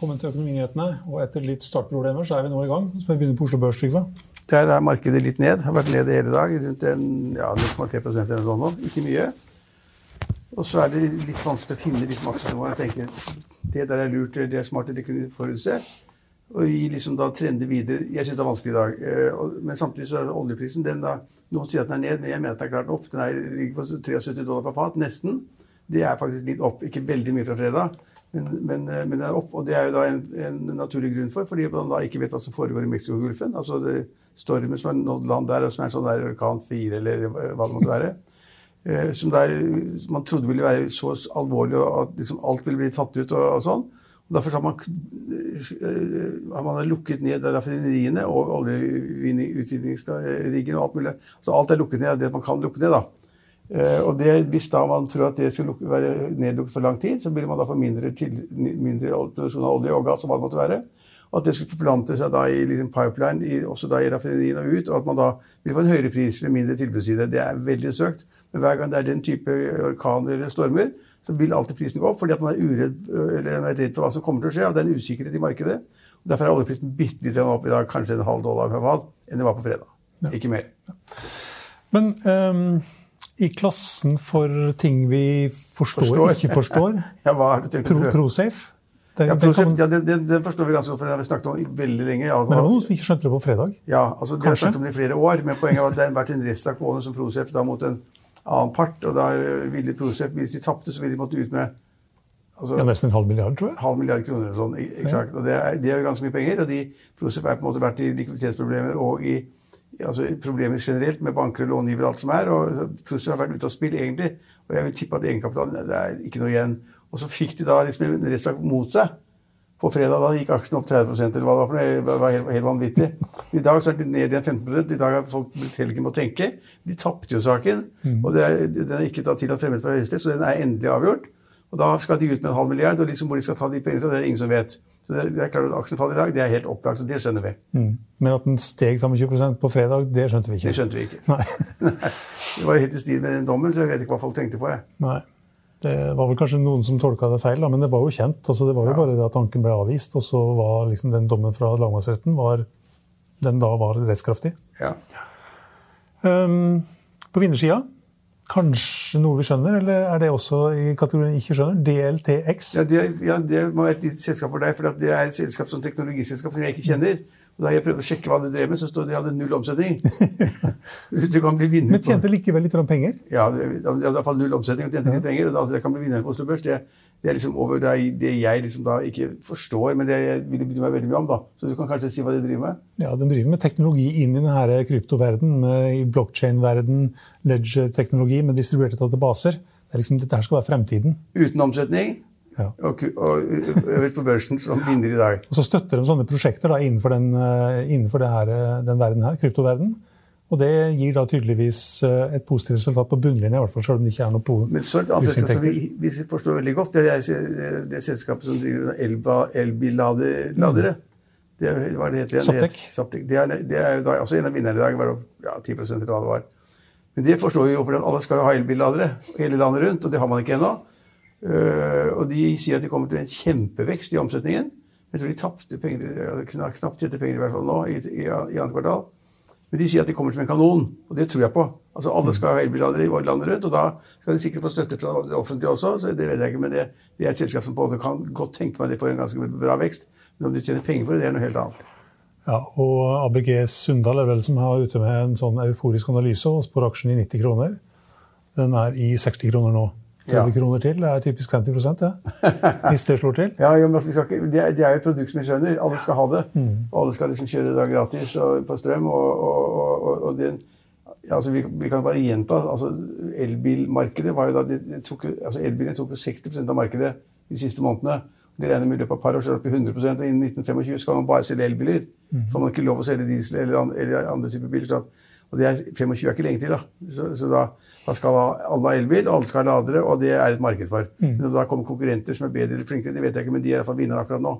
Velkommen til Økonominyhetene. Og etter litt startproblemer så er vi nå i gang. Så vi begynne på Oslo Børs, Trygve. Der er markedet litt ned. Har vært ned hele dag. Rundt en, ja, 0,3% eller noe sånt. Ikke mye. Og så er det litt vanskelig å finne litt masse maksnivåene. Jeg tenker det der er lurt, det er smart, det kunne forutse. Og gi liksom da trender videre. Jeg syns det er vanskelig i dag. Eh, men samtidig så er oljeprisen den da, Noen sier at den er ned, men jeg mener at den er klart opp. Den er, ligger på 73 dollar per fat, nesten. Det er faktisk litt opp. Ikke veldig mye fra fredag, men, men, eh, men, det er opp. Og det er jo da en, en naturlig grunn for, fordi man da ikke vet hva som foregår i Mexicogolfen. Altså det stormen som har nådd land der, og som er en sånn der orkan 4, eller hva det måtte være. Eh, som der, man trodde ville være så alvorlig, og at liksom alt ville bli tatt ut og, og sånn. Og Derfor har man, eh, har man lukket ned raffineriene og oljeutvinningsriggene og alt mulig. Så alt er lukket ned det man kan lukke ned. da. Eh, og det, Hvis da man tror at det skal være nedlukket for lang tid, så vil man da få mindre, til, mindre produksjon av olje og gass og hva det måtte være. Og at det skulle forplante seg da i liksom pipeline, i, også da i raffinerien og ut. Og at man da vil få en høyere pris med mindre tilbudsside. Det er veldig søkt. Men hver gang det er den type orkaner eller stormer, så vil alltid prisen gå opp, fordi at man er, uredd, eller er redd for hva som kommer til å skje. og Det er en usikkerhet i markedet. Og Derfor er oljeprisen bitte litt opp i dag, kanskje en halv dollar per fat, enn det var på fredag. Ja. Ikke mer. Men um, i klassen for ting vi forstår, forstår. ikke forstår ja, hva har du Pro, ProSafe? Det, ja, ProSafe, ja, det, det, det, forstår vi ganske godt, for det har vi snakket om veldig lenge. Men det var noen som ikke skjønte det på fredag? Ja, altså de har snakket om det i flere år, men poenget var at det har vært en rettssak gående som ProSafe da mot en annen part, og da ville ProSafe, hvis de tapte, så ville de måtte ut med altså, ja, Nesten en halv milliard, tror jeg. Halv milliard kroner eller sånn, eksakt. Ja. Og det er, det er jo ganske mye penger. og de, ProSafe har på en måte vært i likviditetsproblemer og i altså, problemer generelt med banker og långivere og alt som er. og ProSafe har vært ute av spill, egentlig. Og jeg vil tippe at egenkapitalen det er ikke noe igjen. Og så fikk de da liksom en rettssak mot seg. På fredag da gikk aksjen opp 30 eller hva det var for noe. Det var helt, helt vanvittig. I dag så er det ned igjen 15 I dag har folk blitt heller ikke å tenke. De tapte jo saken. Mm. Og er, den er ikke tatt til at fremmet fra Høyesterett, så den er endelig avgjort. Og da skal de ut med en halv milliard, og liksom hvor de skal ta de pengene fra, det er det ingen som vet. Så det, er klart at Aksjen faller i dag, det er helt opplagt, så det skjønner vi. Mm. Men at den steg 25% på fredag, det skjønte vi ikke? Det skjønte vi ikke. Nei. det var helt i stil med den dommen, så jeg vet ikke hva folk tenkte på. jeg. Nei. Det var vel kanskje noen som tolka det feil, da, men det var jo kjent. Altså, det var jo ja. bare det at tanken ble avvist, og så var liksom den dommen fra lagmannsretten den da var rettskraftig. Ja. Um, på vinnersida kanskje noe vi skjønner, eller er det også i kategorien ikke skjønner? DLTX? Ja, det, ja, det må være et nytt selskap for deg, for det er et selskap som teknologiselskap som jeg ikke kjenner. Da jeg prøvde å sjekke hva de drev med, så stod det de hadde null omsetning. du kan bli vinner Men tjente likevel litt penger? Ja, de hadde iallfall null omsetning og tjente litt penger. og da, Det kan bli vinner på Oslo Børs. Det, det er liksom over det, det jeg liksom da ikke forstår, men det jeg vil bry meg veldig mye om. da. Så du kan kanskje si hva de driver med? Ja, De driver med teknologi inn i denne kryptoverden, i blockchain-verden, ledge-teknologi med distribuerte databaser. Det er liksom, Dette her skal være fremtiden. Uten omsetning? Ja. Og, og øverst på børsen som vinner i dag. Og Så støtter de sånne prosjekter da, innenfor, den, eh, innenfor her, eh, den verden her, kryptoverden. Og det gir da tydeligvis eh, et positivt resultat på bunnlinja, i hvert fall, selv om det ikke er noe på Men så et annet selskap som vi, vi forstår veldig godt, det er det, det selskapet som driver elbilladere. Det, hva det heter igjen? Saptek. Det, er, det er jo da, altså en av vinnerne i dag. var ja, 10 eller hva det var. Men det forstår vi jo, for alle skal jo ha elbilladere hele landet rundt, og det har man ikke ennå. Uh, og de sier at de kommer til en kjempevekst i omsetningen. Jeg tror de tapte penger, knapt tjente penger i hvert fall nå, i, i, i andre kvartal. Men de sier at de kommer som en kanon, og det tror jeg på. Altså Alle skal ha elbillader i landet rundt, og da skal de sikkert få støtte fra det offentlige også. så det vet jeg ikke, Men det, det er et selskap som på en måte kan godt tenke meg de får en ganske bra vekst. Men om de tjener penger for det, det er noe helt annet. Ja, og ABG Sundal er vel som har ute med en sånn euforisk analyse og spår aksjen i 90 kroner. Den er i 60 kroner nå. 30 ja. kroner til. Det er typisk 50 det. Hvis det slår til. Ja, jo, ikke, det, er, det, er, jo et produkt som vi skjønner. Alle skal ha det. Mm. Alle skal liksom kjøre det gratis og, på strøm. Og, og, og, den, altså vi, vi, kan bare gjenta altså Elbilmarkedet var jo da, det tok, altså Elbilen tok jo 60% av markedet de siste månedene. De regner med i løpet av et par år så er det opp i 100% og innen 1925 skal man bare selge elbiler. Mm. får man ikke lov å selge diesel eller, eller andre typer biler. Så, og det er, 25 er ikke lenge til. da. Så, så da da skal alle ha elbil, og alle skal ha ladere, og det er et marked for. Mm. Men da kommer konkurrenter som er bedre eller flinkere, det vet jeg ikke, men de er i hvert fall vinnere akkurat nå.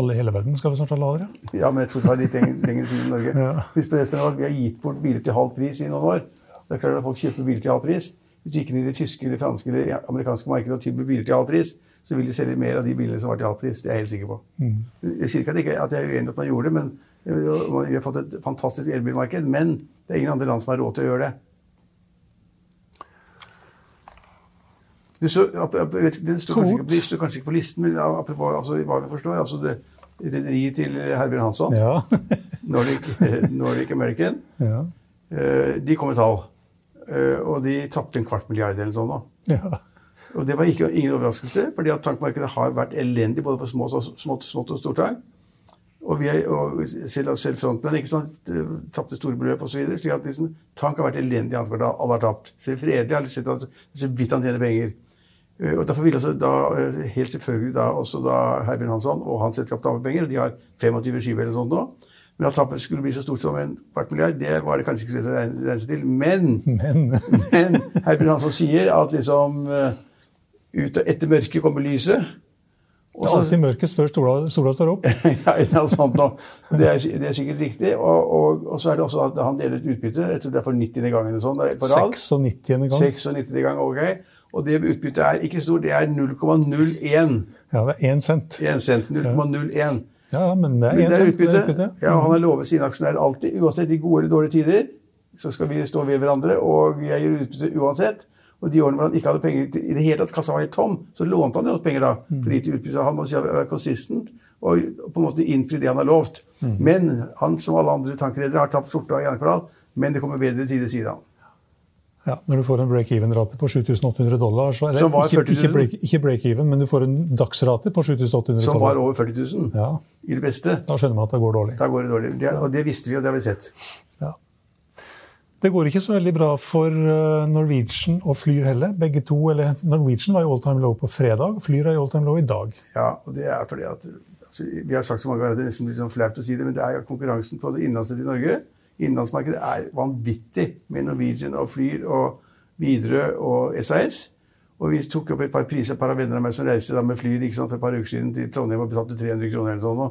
Alle i hele verden skal vi snart ha ladere? Ja, men jeg tror det tar litt lengre tid i Norge. ja. Husk på det, av Vi har gitt bort biler til halv pris i noen år. Det er klart at folk kjøper biler til halv pris. Hvis du gikk inn i det tyske, eller franske eller amerikanske markedet og tilbyr biler til halv pris, så vil de selge mer av de bilene som var til halv pris. Det er jeg helt sikker på. Jeg sier ikke at, ikke at jeg er uenig i at man gjorde det, men vi har fått et fantastisk elbilmarked. Men det er ingen andre land som har råd til å gjøre det. Du så, den står kanskje, ikke, står kanskje ikke på listen, men apropos altså, hva vi forstår altså det Rederiet til Herbjørn Hansson, Ja. Nordic, Nordic American, ja. eh, de kom med tall. Eh, Og de tapte en kvart milliard eller sånn da. ja. Og det var ikke, ingen overraskelse, fordi at tankmarkedet har vært elendig både for små, smått, smått og stortank. Og, vi og selv, selv frontland ikke sant, tapte store beløp osv. Slik at liksom, tank har vært elendig i annet kvartal. Alle har tapt. Selv Fredelig har sett at så vidt han tjener penger. Eh, Og Derfor vil også da, eh, helt selvfølgelig da, også da Herbjørn Hansson og hans selskap tape penger. og De har 25 skip eller sånt nå. Men at tapet skulle bli så stort som en kvart milliard, det var det kanskje ikke så lett å regne seg til. Men, Men men Herbjørn Hansson sier at liksom eh, ut etter mørket kommer lyset. Og det er alltid mørkest før sola, sola står opp. ja, noe sånt nå. Det er, det er sikkert riktig. Og, og, og så er det også at han deler ut utbytte. Jeg tror det er for 90. gangen eller sånn på rad. 96. gang. 96. gang, ok. Og det utbyttet er ikke stort, det er 0,01. Ja, det er 1 cent. 1 cent. 0,01. Ja, men det er Men det er cent. utbytte. Det er utbytte. Ja, han har lovet sine aksjonærer alltid, uansett i gode eller dårlige tider, så skal vi stå ved hverandre, og jeg gir utbytte uansett. Og de årene hvor han ikke hadde penger i det hele tatt, kassa var helt tom, så lånte han jo oss penger da. fordi til utbytte. Han må si være konsistent og på en måte innfri det han har lovt. Mm. Men han, som alle andre tankredere, har tapt skjorta i andre kvartal. Men det kommer bedre tider, sier han. Ja, når du får en break-even-rate på 7800 dollar, så, eller ikke, 40 000. ikke break- ikke break-even, men du får en dagsrate på 7800 dollar. Som var over 40 000 Ja, i det beste. da skjønner man at det går dårlig. Da går det dårlig. Det, og det visste vi, og det har vi sett. Ja. Det går ikke så veldig bra for eh, Norwegian og Flyr heller. Begge to, eller Norwegian var i all time low på fredag, Flyr er i all time low i dag. Ja, og det er fordi at altså, Vi har sagt så mange ganger at det er nesten litt sånn flaut å si det, men det er jo konkurransen på det innenlandsnettet i Norge. Innenlandsmarkedet er vanvittig med Norwegian og Flyr og Widerøe og SAS. Og vi tok opp et par priser, et par av vennene av meg som reiste med Flyr sant, for et par uker siden til Trondheim og betalte 300 kroner eller sånn. nå.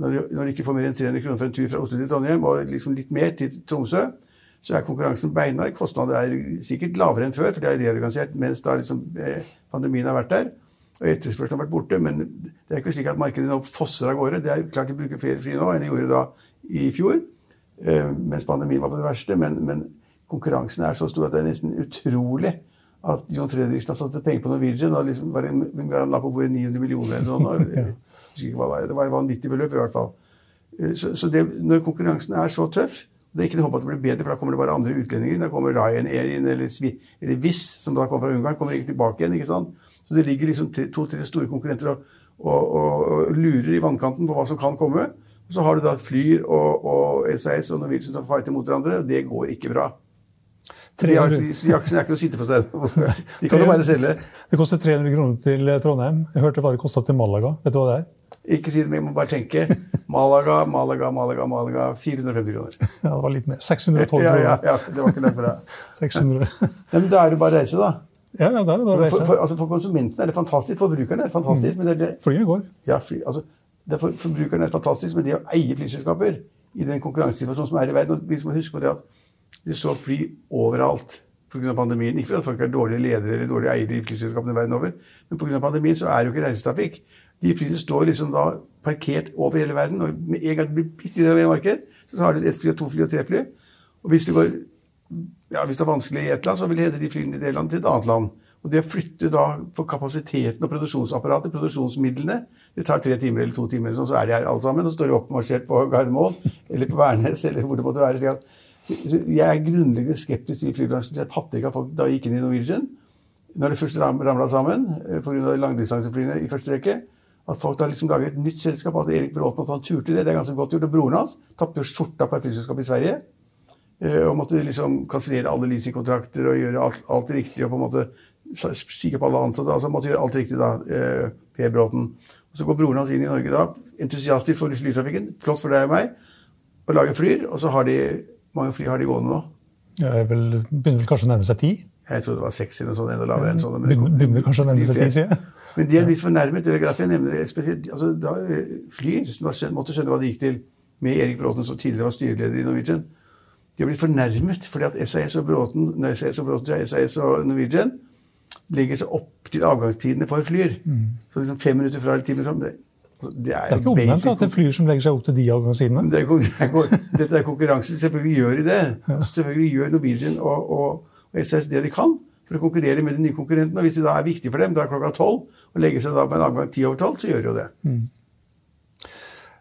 Når du, når du ikke får mer enn 300 kroner for en tur fra Oslo til Trondheim, og liksom litt mer til Tromsø, så er konkurransen beinhard. Kostnader er sikkert lavere enn før, for det er reorganisert mens da liksom, eh, pandemien har vært der. Og etterspørselen har vært borte. Men det er ikke slik at markedet nå fosser av gårde. Det er klart de bruker flere fly nå enn de gjorde da i fjor, mens pandemien var på det verste. Men, men konkurransen er så stor at det er nesten utrolig at John Fredriksen har satt penger på Norwegian og liksom bare, han la på bordet 900 millioner eller ikke hva det var. Et vanvittig beløp i hvert fall. Eh, Så, så det, når konkurransen er så tøff Det er ikke noe håp at det blir bedre, for da kommer det bare andre utlendinger. Da kommer Ryanair inn, eller, eller Wizz, som da kommer fra Ungarn, kommer ikke tilbake igjen. ikke sant? Så det ligger liksom to-tre store konkurrenter og, og, og, og lurer i vannkanten på hva som kan komme. Så har du da Flyr og, og SAS og Norwegian som fighter mot hverandre, og det går ikke bra. De, de, de aksjene er ikke noe å sitte på stedet. De kan jo bare selge. det koster 300 kroner til Trondheim. Jeg hørte hva det kosta til Malaga. Vet du hva det er? Ikke si det, men jeg må bare tenke. Malaga, Malaga, Malaga, Malaga. 450 kroner. Ja, det var litt mer. 612 Ja, ja, kroner. ja, det var ikke lett for deg. 600. Ja, men da er det bare å reise, da. Ja, ja, da er det bare å reise. for, altså for konsumentene er det fantastisk, for forbrukerne er det fantastisk. Men det, det, Flyene går. ja, fly, altså, det er er fantastisk, men det å eie flyselskaper i den konkurransesituasjonen som er i verden og Vi må huske på det at det står fly overalt pga. pandemien. Ikke fordi folk er dårlige ledere eller dårlige eiere i flyselskapene verden over, men pga. pandemien så er det jo ikke reisetrafikk. De flyene står liksom da parkert over hele verden, og med en gang det blir bitte litt marked, så har de ett fly, og to fly og tre fly. Og hvis det går ja, hvis det er vanskelig i ett land, så vil det hente de flyene i det landet til et annet land. Og det å flytte da for kapasiteten og produksjonsapparatet, produksjonsmidlene, det tar tre timer eller to timer, sånn, så er de her alle sammen. Og så står de oppmarsjert på Gardermoen eller på Værnes eller hvor det måtte være. Jeg er grunnleggende skeptisk til flybransjen. Jeg fatter ikke at folk da gikk inn i Norwegian når det først ram- ramla sammen pga. langdistanseflyene i første rekke. At folk da liksom lager et nytt selskap. At Erik Bråten at han turte det, det er ganske godt gjort. Og broren hans tapte jo skjorta på et flyselskap i Sverige. Eh, og måtte liksom kansellere alle leasingkontrakter og gjøre alt, alt riktig. og på en måte syke på alle ansatte. altså Måtte gjøre alt riktig, da, eh, Per Bråten. Så går broren hans inn i Norge da, entusiastisk for flytrafikken. Flott for deg og meg. Og lager flyr. Og så har de mange fly har de gående nå. Ja, jeg vel, begynner vel kanskje å nærme seg ti? Jeg trodde det var seks eller noe sånt, enda lavere enn sånn. men Begynner kanskje å nærme seg ti, sier jeg. Men de er blitt fornærmet. Det er greit jeg nevner det spesielt. Altså, da, eh, Flyr, som måtte skjønne hva det gikk til, med Erik Bråten, som tidligere var styreleder i Norwegian, de har blitt fornærmet fordi at SAS og Bråten, nei, SAS og Bråten, SAS og Norwegian legger seg opp til avgangstidene for flyer. Mm. Så liksom fem minutter fra eller ti minutter fram. Det, altså, det er, Det er ikke omvendt at det er flyer som legger seg opp til de avgangstidene? det er, det er, dette er konkurranse. Selvfølgelig gjør de det. Selvfølgelig gjør Norwegian og, og, og SS det de kan for å konkurrere med de nye konkurrentene. Og hvis det da er viktig for dem, da er klokka tolv, og legge seg da på en avgang ti over tolv, så gjør de jo det.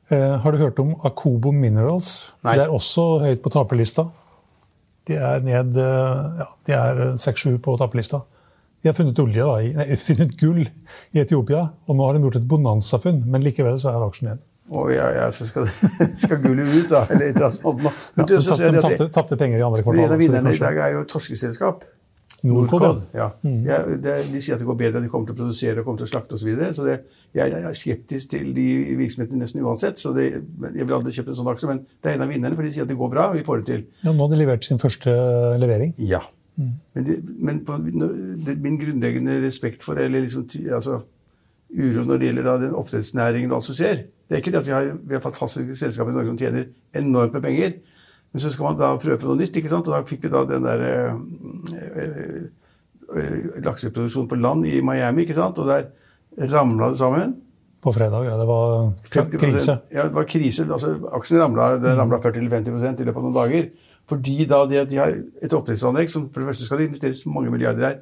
Eh, har du hørt om Akobo Minerals? Nei. Det er også høyt på taperlista. De er ned eh, ja, de er 6-7 på taperlista. De har funnet, olje da, i, nei, funnet gull i Etiopia, og nå har de gjort et bonanzafunn, men likevel så er aksjen ned. Oh, ja, ja, så skal, skal gullet ut, da. Eller et eller annet sånt. Ja, du, så de tapte, tapte penger i andre En kvartal. av så vinnerne i dag er jo et torskeselskap. Nordcod, ja. ja. Ja, det, de sier at det går bedre, de kommer til å produsere og kommer til å slakte osv. Så, videre. så det, jeg er skeptisk til de virksomhetene nesten uansett. så det, Jeg ville aldri kjøpt en sånn aksje, men det er en av vinnerne, for de sier at det går bra. og Vi får det til. Ja, nå har de levert sin første levering. Ja. Men, det, men på, det, min grunnleggende respekt for eller liksom, altså, uro når det gjelder da, den oppdrettsnæringen og alt som skjer Det er ikke det at vi har, vi har fantastiske selskaper i Norge som tjener enormt med penger. Men så skal man da prøve på noe nytt. ikke sant? Og da fikk vi da den der øh, øh, lakseproduksjonen på land i Miami, ikke sant? og der ramla det sammen. På fredag, ja. Det var krise. Ja, det var krise. Altså, aksjen ramla, ramla 40-50 i løpet av noen dager. Fordi da de, de har et oppdrettsanlegg som for det første skal det investeres mange milliarder her,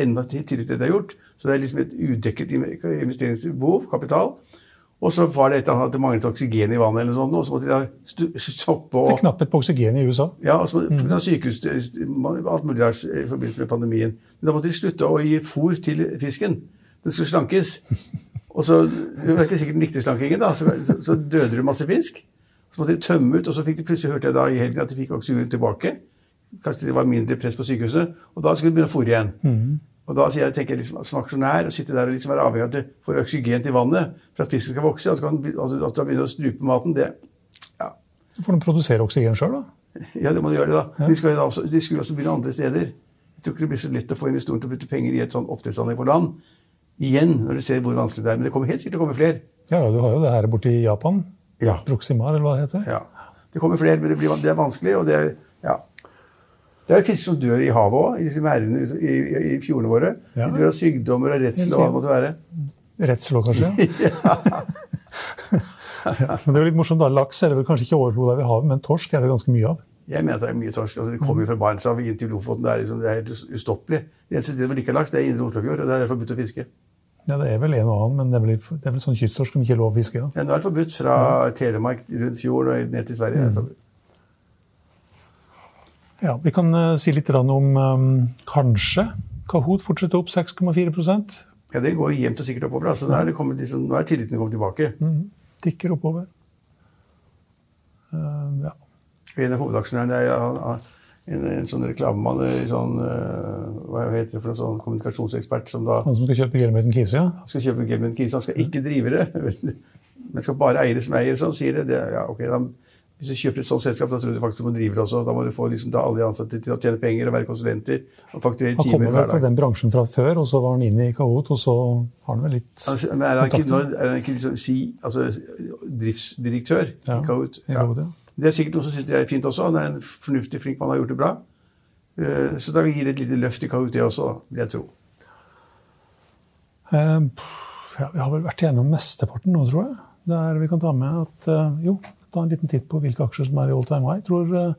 enda tidligere til det de har gjort. Så det er liksom et udekket investeringsbehov, kapital. Og så var det et eller annet at det manglet oksygen i vannet, eller noe sånt, og så måtte de da stoppe og Det er knapphet på oksygen i USA. ja, og så måtte, mm. sykehus, alt mulig der i forbindelse med pandemien. Men da måtte de slutte å gi fôr til fisken. Den skulle slankes. Og så, det var ikke sikkert den likte slankingen, da, så, så, så døde det masse fisk. Så måtte de tømme ut, og så fikk de plutselig hørte jeg da i helgen at de fikk oksygen tilbake. Kanskje det var mindre press på sykehuset. Og da skulle de begynne å fòre igjen. Og da jeg, tenker jeg liksom, som aksjonær å sitte der og liksom være avhengig av at du får oksygen til vannet for at fisken skal vokse, at du, kan, altså, at du begynner å strupe maten, det ja, Får de produsere oksygen sjøl, da? ja, det må de gjøre, det da. De, skal også, de skulle også begynne andre steder. Jeg tror ikke det blir så lett å få investoren til å putte penger i et sånt oppdrettsanlegg på land. Igjen, når du ser hvor vanskelig det er. Men det kommer helt sikkert til å komme flere. Ja, du har jo det her borte i Japan. Ja. Proximar, eller hva det heter. ja. Det kommer flere, men det, blir, det er vanskelig, og det er ja. Det er fisk som dør i havet òg, i disse merdene i, i, i fjordene våre. Ja. De dør av sykdommer og redsel og hva det måtte være. Redsel òg, kanskje? ja. Men det er jo litt morsomt, da. Laks er det vel kanskje ikke overhodet i havet, men torsk er det ganske mye av. Jeg mener at det er mye torsk. altså Det kommer jo fra Barentshavet inn til Lofoten. Det er, liksom, det er helt ustoppelig. Det eneste stedet hvor det ikke er laks, det er Indre Oslofjord, og det er derfor forbudt å fiske. Ja, Det er vel en og annen, men det er vel, det er vel sånn kysttorsk som ikke er lov å fiske? Ja, nå er det forbudt fra Telemark rundt fjorden og ned til Sverige. Mm. Ja, Vi kan uh, si litt om um, kanskje. Kahoot fortsetter opp 6,4% Ja, det går jevnt og sikkert oppover. Altså, nå, er det kommet, liksom, nå er tilliten kommet tilbake. Mm. Tikker oppover. Uh, ja. En av hovedaksjonærene er han- en, en sånn reklamemann, sånn, øh, hva heter det for en sånn kommunikasjonsekspert, som da Han som skal kjøpe Gelmuten Kise, ja. Han skal kjøpe Gelmuten Kise. Han skal ikke drive det, men skal bare eie det som eier. Sånn, sier det. det ja, ok, da, hvis du kjøper et sånt selskap, da tror du faktisk du må drive det også. Da må du få liksom, da, alle de ansatte til å tjene penger og være konsulenter. og fakturere timer. Han kommer vel fra den bransjen fra før, og så var han inne i Kahoot, og så har han vel litt Altså, men er han ikke, når, nå- er han ikke liksom, si, altså, driftsdirektør Ja, i Kahoot? i Kahoot, ja. Det er sikkert noen som syns det er fint også. Han er en fornuftig, flink mann, har gjort det bra. Eh, Så da gir det et lite løft i Kahoot, også, vil jeg tro. Eh, ja, Vi har vel vært igjennom mesteparten nå, tror jeg. Der vi kan ta med at eh, jo, ta en liten titt på hvilke aksjer som er i all time high. Jeg tror eh,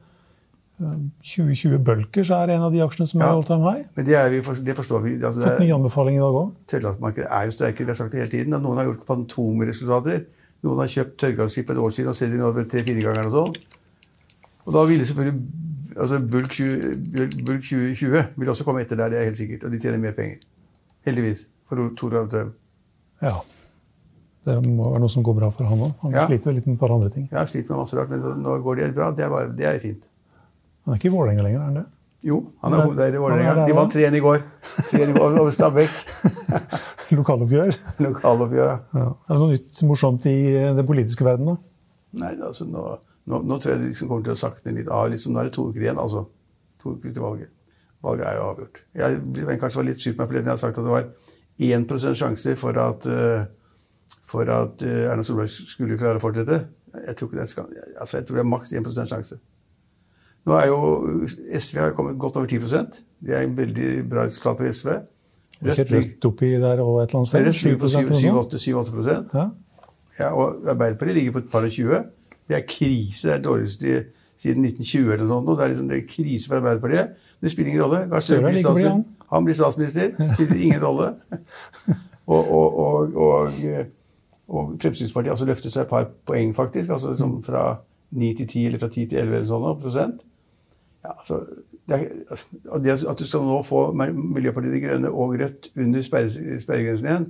2020 Bulkers er en av de aksjene som er i all time high. Men det, er vi, det forstår vi. Altså, Fått ny anbefaling i dag òg. Tørrlastmarkedet er jo sterkere, vi har sagt det hele tiden. Noen har gjort fantomresultater. Noen har kjøpt tørrglasskip for et år siden og selger nå tre-fire ganger og sånn. Og da ville selvfølgelig altså Bulk 20, Bulk- Bulk 2020 vil også komme etter der, det er helt sikkert. Og de tjener mer penger. Heldigvis. For Tor Trøm. Ja. Det må være noe som går bra for han òg. Han Ja. sliter litt med et par andre ting. Ja, sliter med masse rart, men nå går det bra. Det er, bare, det er fint. Han er ikke i Vålerenga lenger, er han det? Jo, han er Der- i er Vålerenga. De vant også. 3-1 i går. 3-1 i går over Stabæk. Lokaloppgjør. Lokaloppgjør, Ja. Er det noe nytt morsomt i den politiske verden, da? Nei, altså nå, nå, nå tror jeg det liksom kommer til å sakne litt av. Liksom, nå er det to uker igjen, altså. To uker til valget. Valget er jo avgjort. Jeg jeg kanskje var litt sur på meg forleden. jeg har sagt at det var 1 sjanse for at, eh, for at eh, Erna Solberg skulle klare å fortsette. Jeg tror, det skal, altså, jeg tror det er maks 1 sjanse. Nå er jo SV har kommet godt over 10% Det er en veldig bra resultat for SV. Rødt, ikke rødt oppi der og et eller annet sted? Rødt ligger på 7-8 ja. ja, Og Arbeiderpartiet ligger på et par og 20. Det er krise. Det er dårligst dårligste siden 1920 eller noe sånt. Det er liksom det er krise for Arbeiderpartiet. Det spiller ingen rolle. Gahr Støre blir statsminister. Han blir statsminister. Spiller ingen rolle. Og, og, og, og, og Fremskrittspartiet altså løftet seg et par poeng, faktisk. altså liksom Fra 9 til 10 eller fra 10 til 11 eller sånn prosent. Ja, altså, det, at du skal nå få Miljøpartiet De Grønne og Rødt under sperregrensen igjen,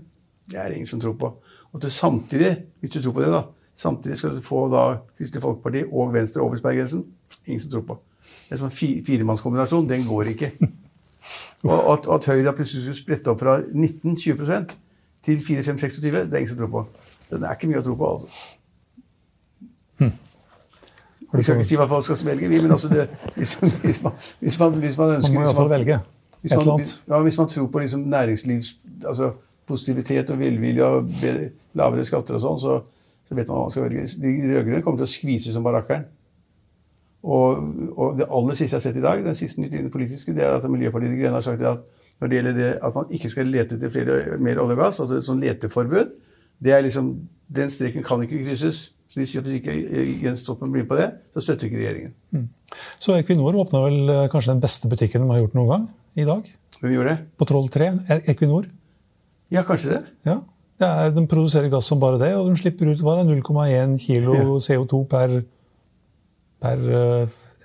det er det ingen som tror på. Og at du samtidig, hvis du tror på det, da, samtidig skal du få da Kristelig Folkeparti og Venstre over sperregrensen, ingen som tror på. Det er sånn firemannskombinasjon. Den går ikke. Og at, at Høyre plutselig skulle sprette opp fra 19-20 til 4-5-26, det er ingen som tror på. Den er ikke mye å tro på, altså. Hm. Vi skal ikke si hva folk skal velge, vi, men altså det, hvis, hvis, man, hvis, man, hvis, man, ønsker Man må iallfall velge et eller annet. Ja, hvis man tror på liksom næringslivs altså positivitet og velvilje og lavere skatter og sånn, så, så, vet man hva man skal velge. De rød-grønne kommer til å skvise som barakkeren. Og, og, det aller siste jeg har sett i dag, den siste nytt innen politiske, det er at Miljøpartiet De Grønne har sagt at når det gjelder det at man ikke skal lete etter flere, mer olje og gass, altså et sånt leteforbud, det er liksom, den streken kan ikke krysses. Så de sier at hvis ikke Jens Stoltenberg blir på det, så støtter ikke regjeringen. Mm. Så Equinor åpna vel eh, kanskje den beste butikken de har gjort noen gang i dag? Hvem gjorde det? På Troll 3. E- Equinor. Ja, kanskje det. Ja, det er, De produserer gass som bare det, og de slipper ut 0,1 kilo ja. CO2 per, per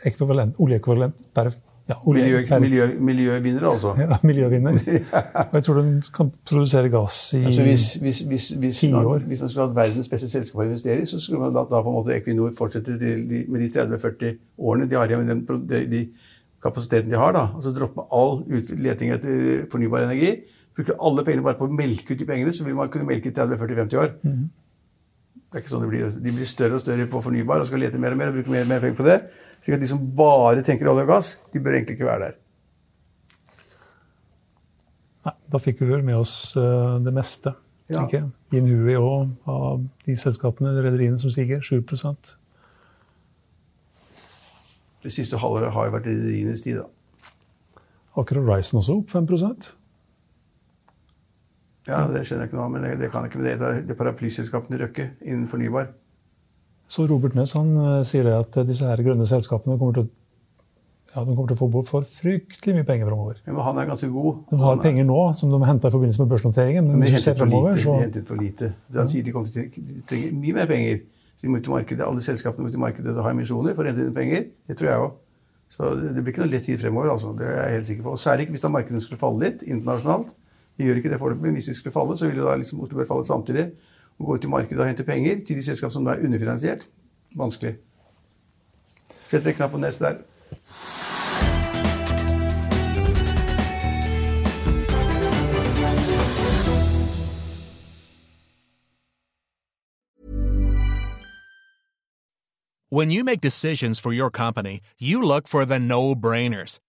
ekvivalent, oljeekvivalent per ja, miljø, miljø, miljøvinner, altså? Ja, miljøvinner. Og jeg tror de kan produsere gass i altså hvis, hvis, hvis, hvis, man, hvis man skulle hatt verdens beste selskap å investere i, så skulle man da, da, på en måte Equinor fortsette med de 30-40 årene de har igjen, med den de, de kapasiteten de har. da, Altså droppe all leting etter fornybar energi. Bruke alle pengene bare på å melke ut de pengene, så vil man kunne melke 30-40-50 år. Mm. Det er ikke sånn det blir. De blir større og større på fornybar og skal lete mer og mer og bruke mer og mer penger på det. Slik at de som bare tenker olje og gass, de bør egentlig ikke være der. Nei, da fikk vi vel med oss uh, det meste. Ja. Ikke? Inhui òg, av de selskapene, rederiene som stiger. 7% Det siste halvåret har jo vært rederienes tid, da. Aker Horizon også opp 5 Ja, det skjønner jeg ikke noe av, men det, det kan ikke det. Det er paraplyselskapene Røkke innen fornybar. Så Robert Næss han eh, sier det at disse her grønne selskapene kommer til, ja, de kommer til å få for fryktelig mye penger framover. Ja, men han er ganske god. De har penger nå som de henta i forbindelse med børsnoteringen. Men, men de, hentet fremover, så... de hentet for lite. Så han sier de kommer til å trenge mye mer penger. Så de må i markedet, Alle selskapene må ut i markedet og ha emisjoner for å hente inn penger. Det tror jeg òg. Så det blir ikke noe lett tid fremover. altså. Det er jeg helt sikker på. Og særlig hvis da markedene skulle falle litt internasjonalt. De gjør ikke det foreløpig, men hvis vi skulle falle, så ville da liksom Oslo Børs falle samtidig. Og gå ut i markedet og hente penger til de selskap som da er underfinansiert vanskelig. Sett en knapp på neste der. When you make decisions for your company, you look for the no-brainers.